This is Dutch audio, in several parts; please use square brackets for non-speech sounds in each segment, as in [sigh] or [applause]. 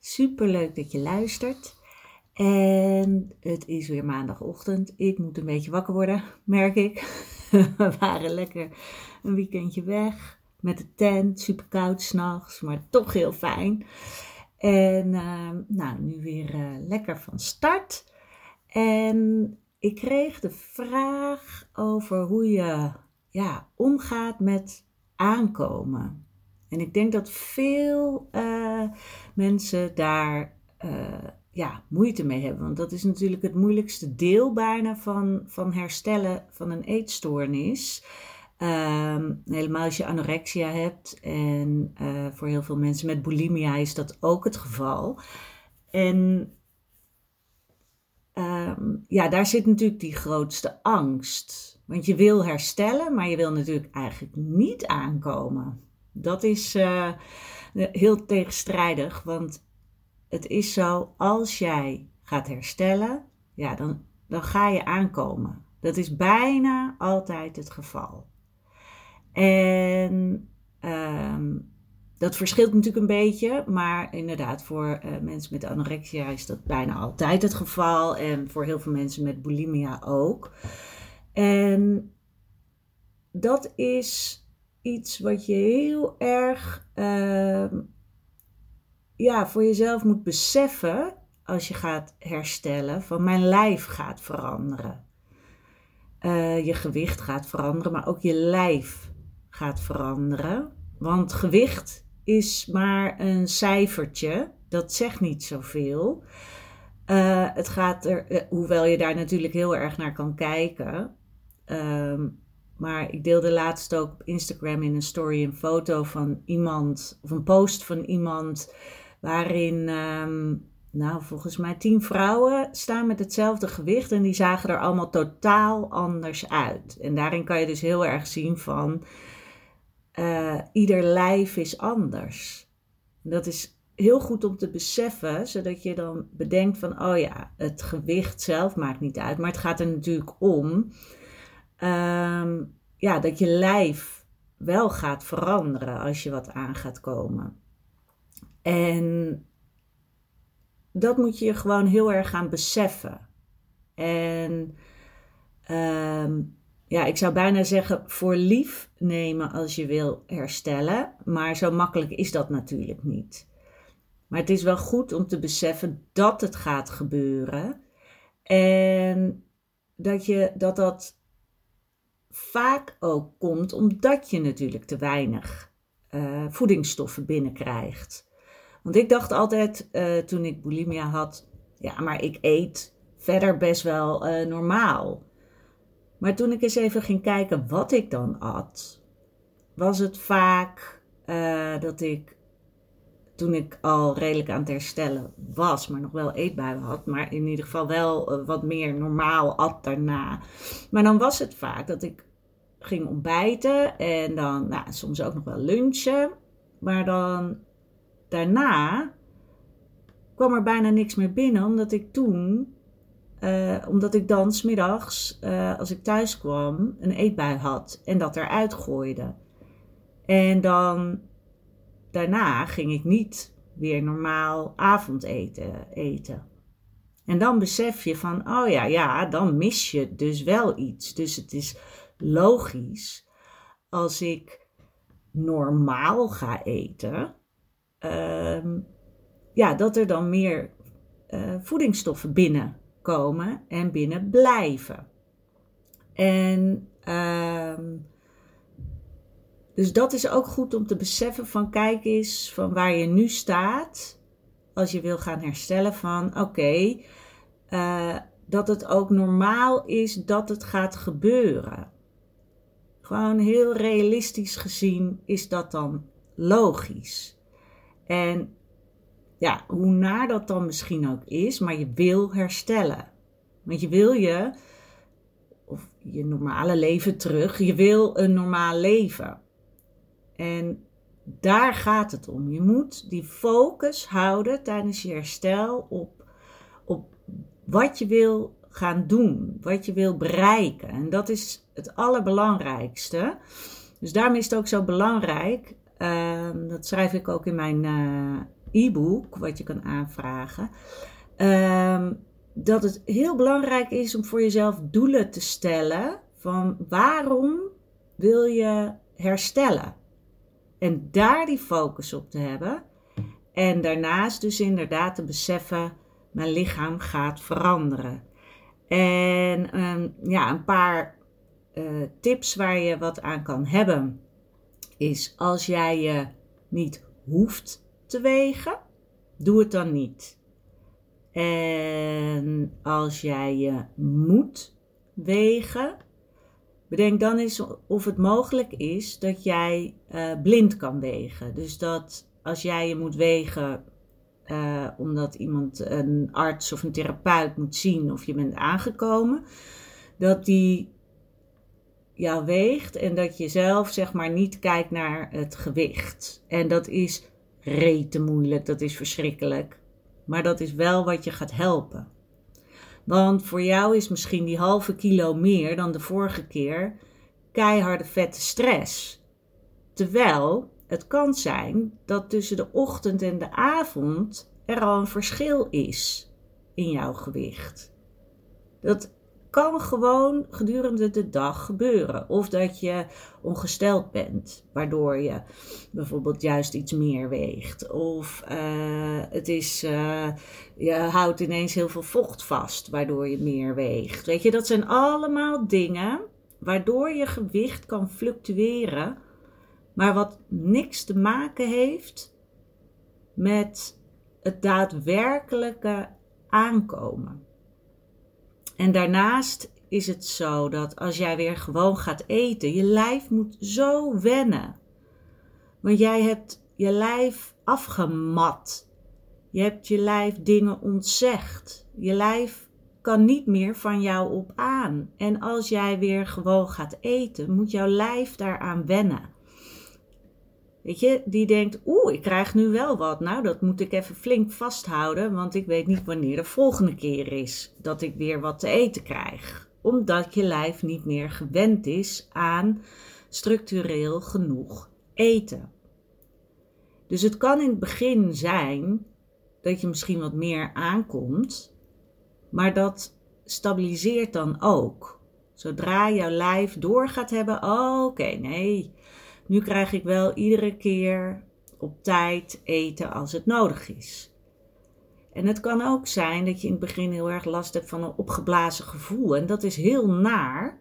Super leuk dat je luistert. En het is weer maandagochtend. Ik moet een beetje wakker worden, merk ik. [laughs] We waren lekker een weekendje weg met de tent. Super koud s'nachts, maar toch heel fijn. En uh, nou, nu weer uh, lekker van start. En ik kreeg de vraag over hoe je ja, omgaat met aankomen. En ik denk dat veel uh, mensen daar uh, ja, moeite mee hebben. Want dat is natuurlijk het moeilijkste deel bijna van, van herstellen van een eetstoornis. Um, helemaal als je anorexia hebt. En uh, voor heel veel mensen met bulimia is dat ook het geval. En um, ja, daar zit natuurlijk die grootste angst. Want je wil herstellen, maar je wil natuurlijk eigenlijk niet aankomen. Dat is uh, heel tegenstrijdig, want het is zo, als jij gaat herstellen, ja, dan, dan ga je aankomen. Dat is bijna altijd het geval. En um, dat verschilt natuurlijk een beetje, maar inderdaad, voor uh, mensen met anorexia is dat bijna altijd het geval. En voor heel veel mensen met bulimia ook. En dat is iets wat je heel erg uh, ja, voor jezelf moet beseffen als je gaat herstellen van mijn lijf gaat veranderen. Uh, je gewicht gaat veranderen, maar ook je lijf gaat veranderen. Want gewicht is maar een cijfertje, dat zegt niet zoveel. Uh, het gaat er, uh, hoewel je daar natuurlijk heel erg naar kan kijken. Uh, maar ik deelde laatst ook op Instagram in een story een foto van iemand, of een post van iemand, waarin, um, nou volgens mij tien vrouwen staan met hetzelfde gewicht en die zagen er allemaal totaal anders uit. En daarin kan je dus heel erg zien van, uh, ieder lijf is anders. Dat is heel goed om te beseffen, zodat je dan bedenkt van, oh ja, het gewicht zelf maakt niet uit, maar het gaat er natuurlijk om um, ja, dat je lijf wel gaat veranderen als je wat aan gaat komen. En dat moet je gewoon heel erg gaan beseffen. En um, ja, ik zou bijna zeggen voor lief nemen als je wil herstellen. Maar zo makkelijk is dat natuurlijk niet. Maar het is wel goed om te beseffen dat het gaat gebeuren. En dat je, dat, dat vaak ook komt omdat je natuurlijk te weinig uh, voedingsstoffen binnenkrijgt. Want ik dacht altijd uh, toen ik bulimia had, ja, maar ik eet verder best wel uh, normaal. Maar toen ik eens even ging kijken wat ik dan at, was het vaak dat ik toen ik al redelijk aan het herstellen was, maar nog wel eetbuien had, maar in ieder geval wel wat meer normaal at daarna. Maar dan was het vaak dat ik ging ontbijten en dan nou, soms ook nog wel lunchen. Maar dan daarna kwam er bijna niks meer binnen, omdat ik toen, uh, omdat ik dan smiddags, uh, als ik thuis kwam, een eetbui had en dat eruit gooide. En dan daarna ging ik niet weer normaal avondeten eten. En dan besef je van, oh ja, ja, dan mis je dus wel iets. Dus het is logisch als ik normaal ga eten, um, ja, dat er dan meer uh, voedingsstoffen binnenkomen en binnen blijven. En ehm, dus dat is ook goed om te beseffen van kijk eens van waar je nu staat. Als je wil gaan herstellen van oké, eh, dat het ook normaal is dat het gaat gebeuren. Gewoon heel realistisch gezien is dat dan logisch. En ja, hoe naar dat dan misschien ook is, maar je wil herstellen. Want je wil je, of je normale leven terug, je wil een normaal leven. En daar gaat het om. Je moet die focus houden tijdens je herstel op, op wat je wil gaan doen, wat je wil bereiken. En dat is het allerbelangrijkste. Dus daarom is het ook zo belangrijk. Ehm, dat schrijf ik ook in mijn uh, e-book, wat je kan aanvragen. Ehm, dat het heel belangrijk is om voor jezelf doelen te stellen van waarom wil je herstellen. En daar die focus op te hebben. En daarnaast dus inderdaad te beseffen, mijn lichaam gaat veranderen. En ehm, ja, een paar eh, tips waar je wat aan kan hebben, is als jij je niet hoeft te wegen, doe het dan niet. En als jij je moet wegen, bedenk dan eens of het mogelijk is dat jij uh, blind kan wegen. Dus dat als jij je moet wegen uh, omdat iemand, een arts of een therapeut moet zien of je bent aangekomen, dat die jou weegt en dat je zelf zeg maar niet kijkt naar het gewicht. En dat is rete moeilijk, dat is verschrikkelijk. Maar dat is wel wat je gaat helpen. Want voor jou is misschien die halve kilo meer dan de vorige keer keiharde vette stress. Terwijl het kan zijn dat tussen de ochtend en de avond er al een verschil is in jouw gewicht. Dat kan gewoon gedurende de dag gebeuren. Of dat je ongesteld bent, waardoor je bijvoorbeeld juist iets meer weegt. Of uh, het is, uh, je houdt ineens heel veel vocht vast, waardoor je meer weegt. Weet je, dat zijn allemaal dingen waardoor je gewicht kan fluctueren, maar wat niks te maken heeft met het daadwerkelijke aankomen. En daarnaast is het zo dat als jij weer gewoon gaat eten, je lijf moet zo wennen. Want jij hebt je lijf afgemat. Je hebt je lijf dingen ontzegd. Je lijf kan niet meer van jou op aan. En als jij weer gewoon gaat eten, moet jouw lijf daaraan wennen. Weet je, die denkt, oeh, ik krijg nu wel wat. Nou, dat moet ik even flink vasthouden, want ik weet niet wanneer de volgende keer is dat ik weer wat te eten krijg. Omdat je lijf niet meer gewend is aan structureel genoeg eten. Dus het kan in het begin zijn dat je misschien wat meer aankomt, maar dat stabiliseert dan ook. Zodra jouw lijf door gaat hebben, oh, oké, nee, nu krijg ik wel iedere keer op tijd eten als het nodig is. En het kan ook zijn dat je in het begin heel erg last hebt van een opgeblazen gevoel. En dat is heel naar.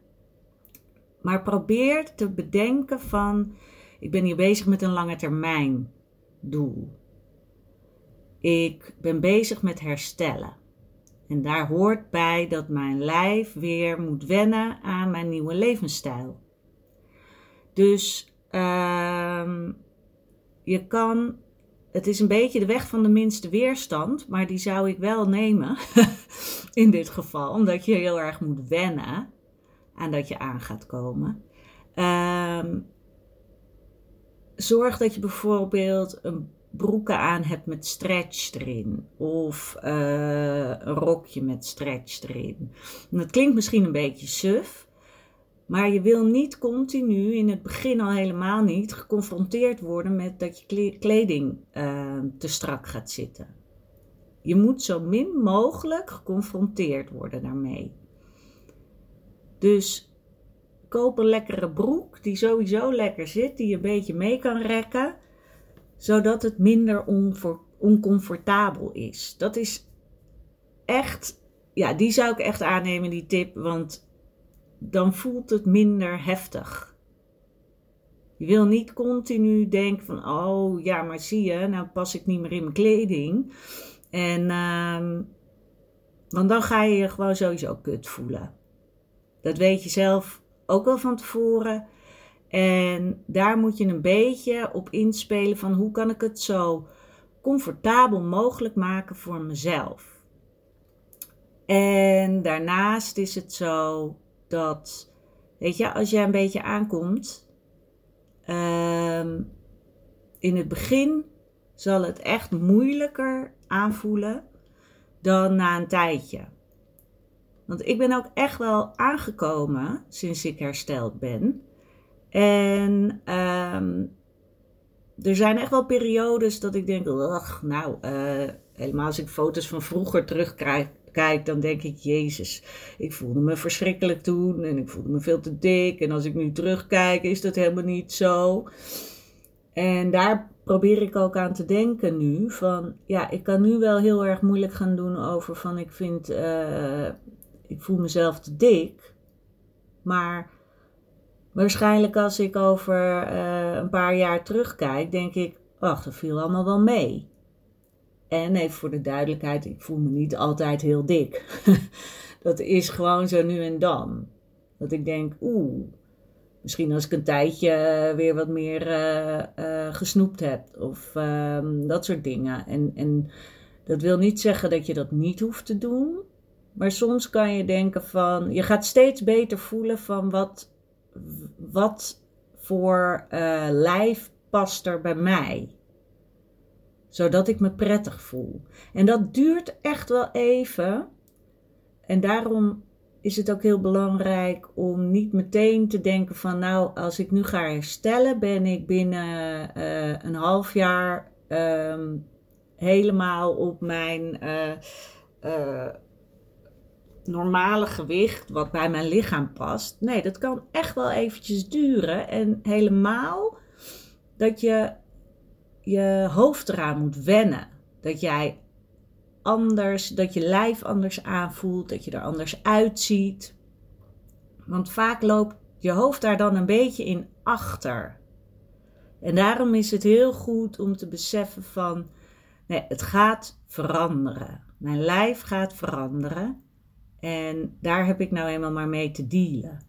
Maar probeer te bedenken van, ik ben hier bezig met een lange termijn doel. Ik ben bezig met herstellen. En daar hoort bij dat mijn lijf weer moet wennen aan mijn nieuwe levensstijl. Dus Ehm, je kan, het is een beetje de weg van de minste weerstand, maar die zou ik wel nemen [laughs] in dit geval, omdat je heel erg moet wennen aan dat je aan gaat komen. Ehm, zorg dat je bijvoorbeeld een broeken aan hebt met stretch erin. Of uh, een rokje met stretch erin. Dat klinkt misschien een beetje suf. Maar je wil niet continu, in het begin al helemaal niet, geconfronteerd worden met dat je kleding uh, te strak gaat zitten. Je moet zo min mogelijk geconfronteerd worden daarmee. Dus koop een lekkere broek die sowieso lekker zit, die je een beetje mee kan rekken, zodat het minder oncomfortabel is. Dat is echt, ja, die zou ik echt aannemen, die tip, want dan voelt het minder heftig. Je wil niet continu denken van, oh ja, maar zie je, nou pas ik niet meer in mijn kleding. En, uh, want dan ga je je gewoon sowieso kut voelen. Dat weet je zelf ook wel van tevoren. En daar moet je een beetje op inspelen van hoe kan ik het zo comfortabel mogelijk maken voor mezelf. En daarnaast is het zo dat, weet je, als je een beetje aankomt, ehm, in het begin zal het echt moeilijker aanvoelen dan na een tijdje. Want ik ben ook echt wel aangekomen sinds ik hersteld ben. En ehm, er zijn echt wel periodes dat ik denk, nou, uh, helemaal als ik foto's van vroeger terugkijk, dan denk ik, Jezus, ik voelde me verschrikkelijk toen en ik voelde me veel te dik. En als ik nu terugkijk, is dat helemaal niet zo. En daar probeer ik ook aan te denken nu. Van ja, ik kan nu wel heel erg moeilijk gaan doen over van ik vind, uh, ik voel mezelf te dik. Maar waarschijnlijk als ik over uh, een paar jaar terugkijk, denk ik, ach, dat viel allemaal wel mee. En even voor de duidelijkheid, ik voel me niet altijd heel dik. [laughs] dat is gewoon zo nu en dan. Dat ik denk, oeh, Misschien als ik een tijdje eh, weer wat meer uh, gesnoept heb of ehm, dat soort dingen. En, en dat wil niet zeggen dat je dat niet hoeft te doen. Maar soms kan je denken van, je gaat steeds beter voelen van wat, wat voor lijf past er bij mij. Zodat ik me prettig voel. En dat duurt echt wel even. En daarom is het ook heel belangrijk om niet meteen te denken van nou, als ik nu ga herstellen, ben ik binnen uh, een half jaar um, helemaal op mijn uh, uh, normale gewicht, wat bij mijn lichaam past. Nee, dat kan echt wel eventjes duren. En helemaal dat je je hoofd eraan moet wennen. Dat jij anders, dat je lijf anders aanvoelt, dat je er anders uitziet. Want vaak loopt je hoofd daar dan een beetje in achter. En daarom is het heel goed om te beseffen van, nee, het gaat veranderen. Mijn lijf gaat veranderen en daar heb ik nou eenmaal maar mee te dealen.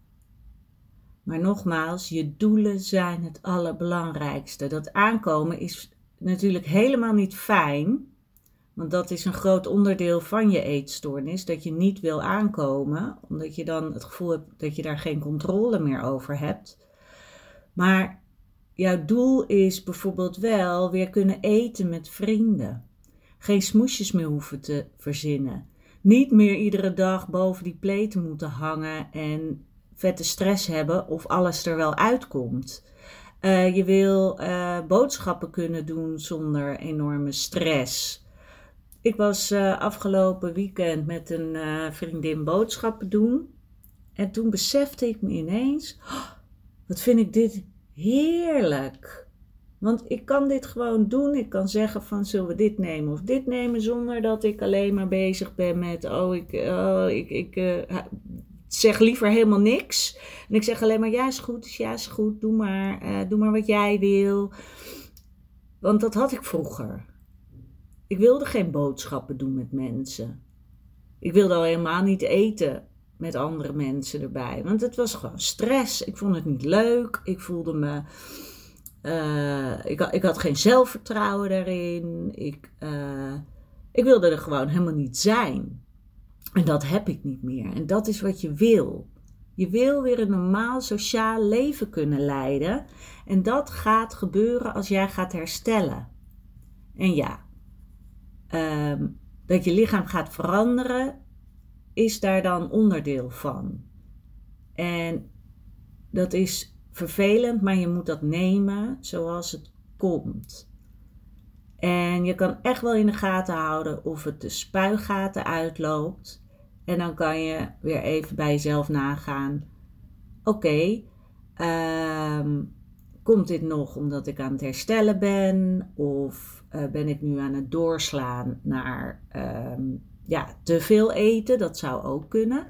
Maar nogmaals, je doelen zijn het allerbelangrijkste. Dat aankomen is natuurlijk helemaal niet fijn, want dat is een groot onderdeel van je eetstoornis, dat je niet wil aankomen, omdat je dan het gevoel hebt dat je daar geen controle meer over hebt. Maar jouw doel is bijvoorbeeld wel weer kunnen eten met vrienden. Geen smoesjes meer hoeven te verzinnen. Niet meer iedere dag boven die pleten moeten hangen en vette stress hebben of alles er wel uitkomt. Uh, je wil uh, boodschappen kunnen doen zonder enorme stress. Ik was uh, afgelopen weekend met een vriendin boodschappen doen. En toen besefte ik me ineens: oh, wat vind ik dit heerlijk. Want ik kan dit gewoon doen. Ik kan zeggen van zullen we dit nemen of dit nemen zonder dat ik alleen maar bezig ben met oh ik, oh, ik, ik zeg liever helemaal niks. En ik zeg alleen maar ja is goed, ja is goed, doe maar, doe maar wat jij wil. Want dat had ik vroeger. Ik wilde geen boodschappen doen met mensen. Ik wilde al helemaal niet eten met andere mensen erbij. Want het was gewoon stress. Ik vond het niet leuk. Ik voelde me. Uh, ik, ik, had geen zelfvertrouwen daarin. Ik, uh, ik wilde er gewoon helemaal niet zijn. En dat heb ik niet meer. En dat is wat je wil. Je wil weer een normaal sociaal leven kunnen leiden. En dat gaat gebeuren als jij gaat herstellen. En ja, Ehm, dat je lichaam gaat veranderen, is daar dan onderdeel van. En dat is vervelend, maar je moet dat nemen zoals het komt. En je kan echt wel in de gaten houden of het de spuigaten uitloopt. En dan kan je weer even bij jezelf nagaan. Oké, ehm, komt dit nog omdat ik aan het herstellen ben? Of uh, ben ik nu aan het doorslaan naar um, ja, te veel eten. Dat zou ook kunnen.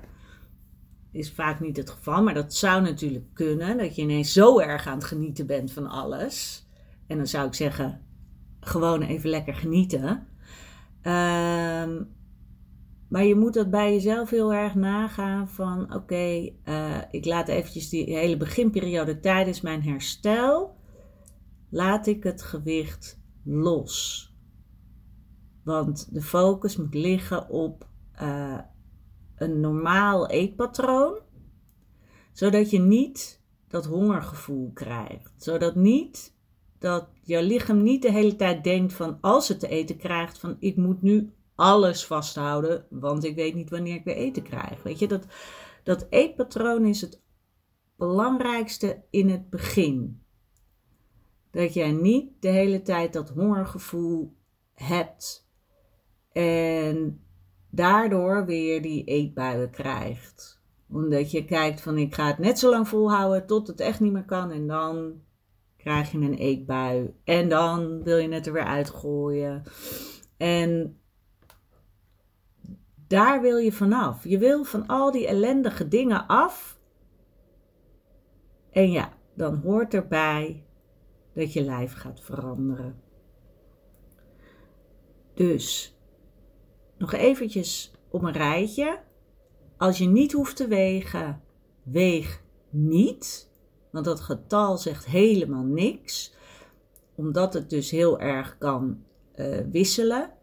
is vaak niet het geval, maar dat zou natuurlijk kunnen. Dat je ineens zo erg aan het genieten bent van alles. En dan zou ik zeggen, gewoon even lekker genieten. Ehm, maar je moet dat bij jezelf heel erg nagaan van oké, eh, ik laat eventjes die hele beginperiode tijdens mijn herstel, laat ik het gewicht los. Want de focus moet liggen op uh, een normaal eetpatroon, zodat je niet dat hongergevoel krijgt. Zodat niet dat jouw lichaam niet de hele tijd denkt van als het te eten krijgt van ik moet nu alles vasthouden, want ik weet niet wanneer ik weer eten krijg. Weet je, dat, dat eetpatroon is het belangrijkste in het begin. Dat jij niet de hele tijd dat hongergevoel hebt en daardoor weer die eetbuien krijgt. Omdat je kijkt van ik ga het net zo lang volhouden tot het echt niet meer kan en dan krijg je een eetbui en dan wil je het er weer uitgooien. En daar wil je vanaf. Je wil van al die ellendige dingen af. En ja, dan hoort erbij dat je lijf gaat veranderen. Dus nog eventjes op een rijtje. Als je niet hoeft te wegen, weeg niet. Want dat getal zegt helemaal niks. Omdat het dus heel erg kan uh, wisselen.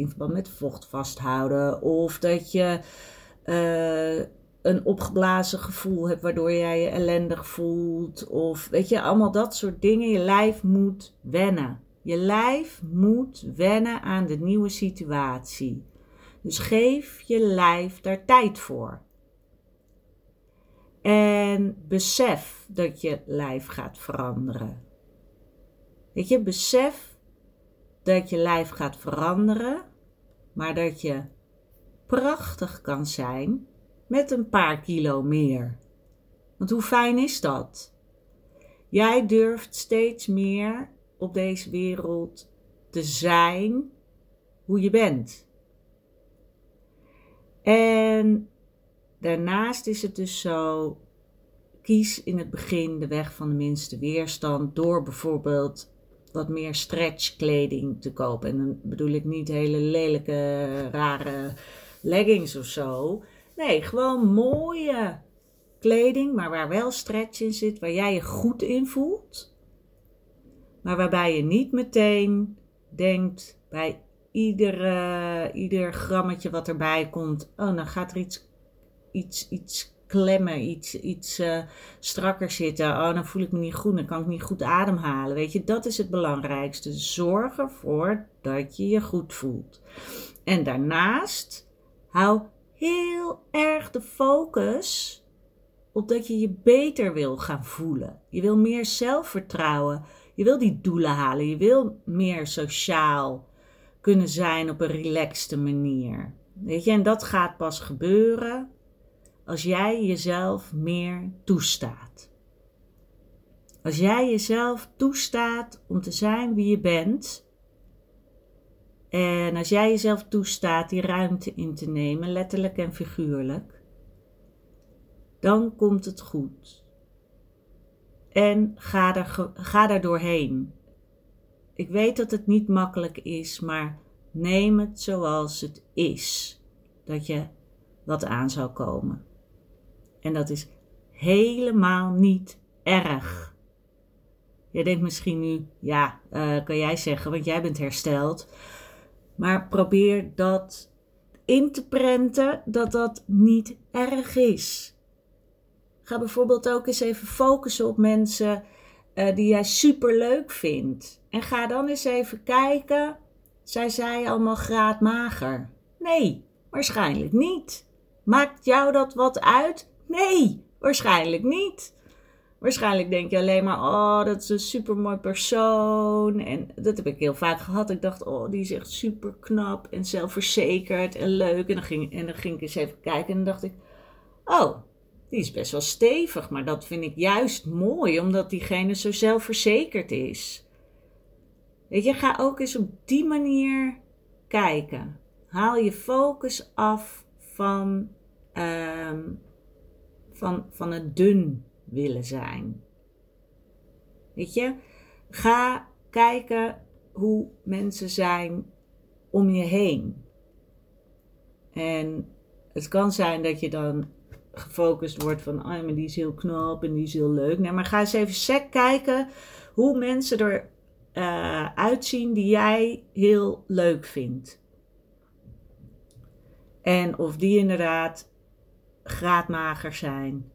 In verband met vocht vasthouden. Of dat je uh, een opgeblazen gevoel hebt waardoor jij je ellendig voelt. Of weet je, allemaal dat soort dingen. Je lijf moet wennen. Je lijf moet wennen aan de nieuwe situatie. Dus geef je lijf daar tijd voor. En besef dat je lijf gaat veranderen. Weet je, besef dat je lijf gaat veranderen, maar dat je prachtig kan zijn met een paar kilo meer. Want hoe fijn is dat? Jij durft steeds meer op deze wereld te zijn hoe je bent. En daarnaast is het dus zo, kies in het begin de weg van de minste weerstand door bijvoorbeeld wat meer stretchkleding te kopen. En dan bedoel ik niet hele lelijke, rare leggings of zo. Nee, gewoon mooie kleding, maar waar wel stretch in zit, waar jij je goed in voelt maar waarbij je niet meteen denkt bij iedere, ieder grammetje wat erbij komt, oh, dan gaat er iets, iets, iets klemmen, iets, iets uh, strakker zitten. Oh, dan voel ik me niet goed, dan kan ik niet goed ademhalen. Weet je, dat is het belangrijkste. Zorg ervoor dat je je goed voelt. En daarnaast hou heel erg de focus op dat je je beter wil gaan voelen. Je wil meer zelfvertrouwen. Je wil die doelen halen. Je wil meer sociaal kunnen zijn op een relaxte manier. Weet je, en dat gaat pas gebeuren als jij jezelf meer toestaat. Als jij jezelf toestaat om te zijn wie je bent. En als jij jezelf toestaat die ruimte in te nemen, letterlijk en figuurlijk, dan komt het goed en ga er, ga er doorheen. Ik weet dat het niet makkelijk is, maar neem het zoals het is. Dat je wat aan zou komen. En dat is helemaal niet erg. Je denkt misschien nu, ja, uh, kan jij zeggen, want jij bent hersteld. Maar probeer dat in te prenten dat dat niet erg is. Ga bijvoorbeeld ook eens even focussen op mensen uh, die jij super leuk vindt. En ga dan eens even kijken. Zij zei allemaal graadmager. Nee, waarschijnlijk niet. Maakt jou dat wat uit? Nee, waarschijnlijk niet. Waarschijnlijk denk je alleen maar, oh, dat is een super mooi persoon. En dat heb ik heel vaak gehad. Ik dacht, oh, die is echt super knap en zelfverzekerd en leuk. En dan ging, en dan ging ik eens even kijken en dacht ik, oh, die is best wel stevig, maar dat vind ik juist mooi, omdat diegene zo zelfverzekerd is. Weet je, ga ook eens op die manier kijken. Haal je focus af van, um, van, van het dun willen zijn. Weet je, ga kijken hoe mensen zijn om je heen. En het kan zijn dat je dan gefocust wordt van, ah, maar die is heel knap en die is heel leuk. Nee, maar ga eens even sec kijken hoe mensen er uh, uitzien die jij heel leuk vindt. En of die inderdaad graadmager zijn.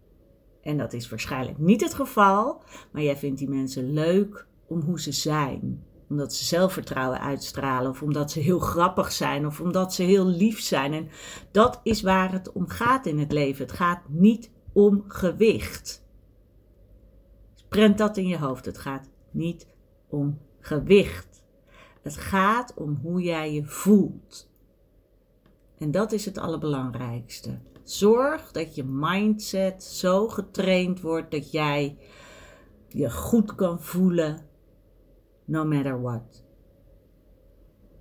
En dat is waarschijnlijk niet het geval, maar jij vindt die mensen leuk om hoe ze zijn. Omdat ze zelfvertrouwen uitstralen, of omdat ze heel grappig zijn, of omdat ze heel lief zijn. En dat is waar het om gaat in het leven. Het gaat niet om gewicht. Prent dat in je hoofd. Het gaat niet om gewicht. Het gaat om hoe jij je voelt. En dat is het allerbelangrijkste. Zorg dat je mindset zo getraind wordt dat jij je goed kan voelen, no matter what.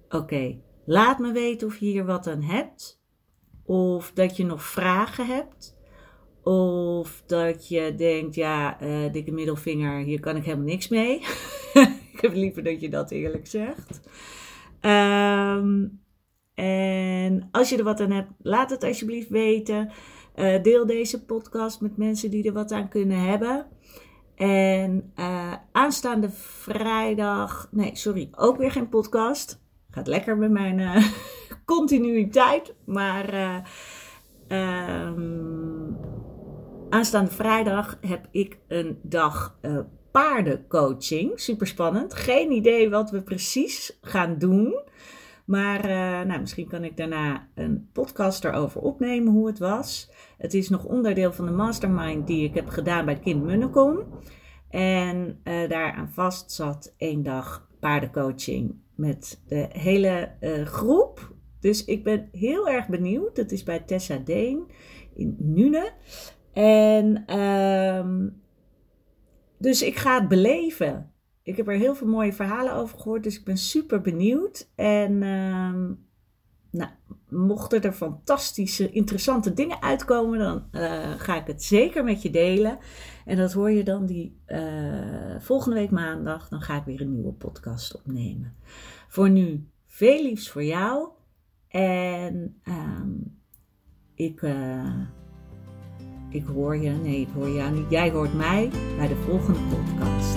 Oké, laat me weten of je hier wat aan hebt. Of dat je nog vragen hebt. Of dat je denkt, ja, uh, dikke middelvinger, hier kan ik helemaal niks mee. [laughs] ik heb liever dat je dat eerlijk zegt. Um, en als je er wat aan hebt, laat het alsjeblieft weten. Uh, deel deze podcast met mensen die er wat aan kunnen hebben. En uh, aanstaande vrijdag, nee, sorry, ook weer geen podcast. Gaat lekker met mijn uh, [laughs] continuïteit. Maar um, aanstaande vrijdag heb ik een dag paardencoaching. Super spannend. Geen idee wat we precies gaan doen. Maar uh, nou, misschien kan ik daarna een podcast erover opnemen hoe het was. Het is nog onderdeel van de mastermind die ik heb gedaan bij Kind Munnekom. En uh, daaraan vast zat één dag paardencoaching met de hele uh, groep. Dus ik ben heel erg benieuwd. Dat is bij Tessa Deen in Nune. En um, dus ik ga het beleven ik heb er heel veel mooie verhalen over gehoord, dus ik ben super benieuwd. En uh, nou, mochten er fantastische, interessante dingen uitkomen, dan uh, ga ik het zeker met je delen. En dat hoor je dan die uh, volgende week maandag. Dan ga ik weer een nieuwe podcast opnemen. Voor nu veel liefs voor jou. En um, ik, uh, ik hoor je, nee, ik hoor jou niet. Jij hoort mij bij de volgende podcast.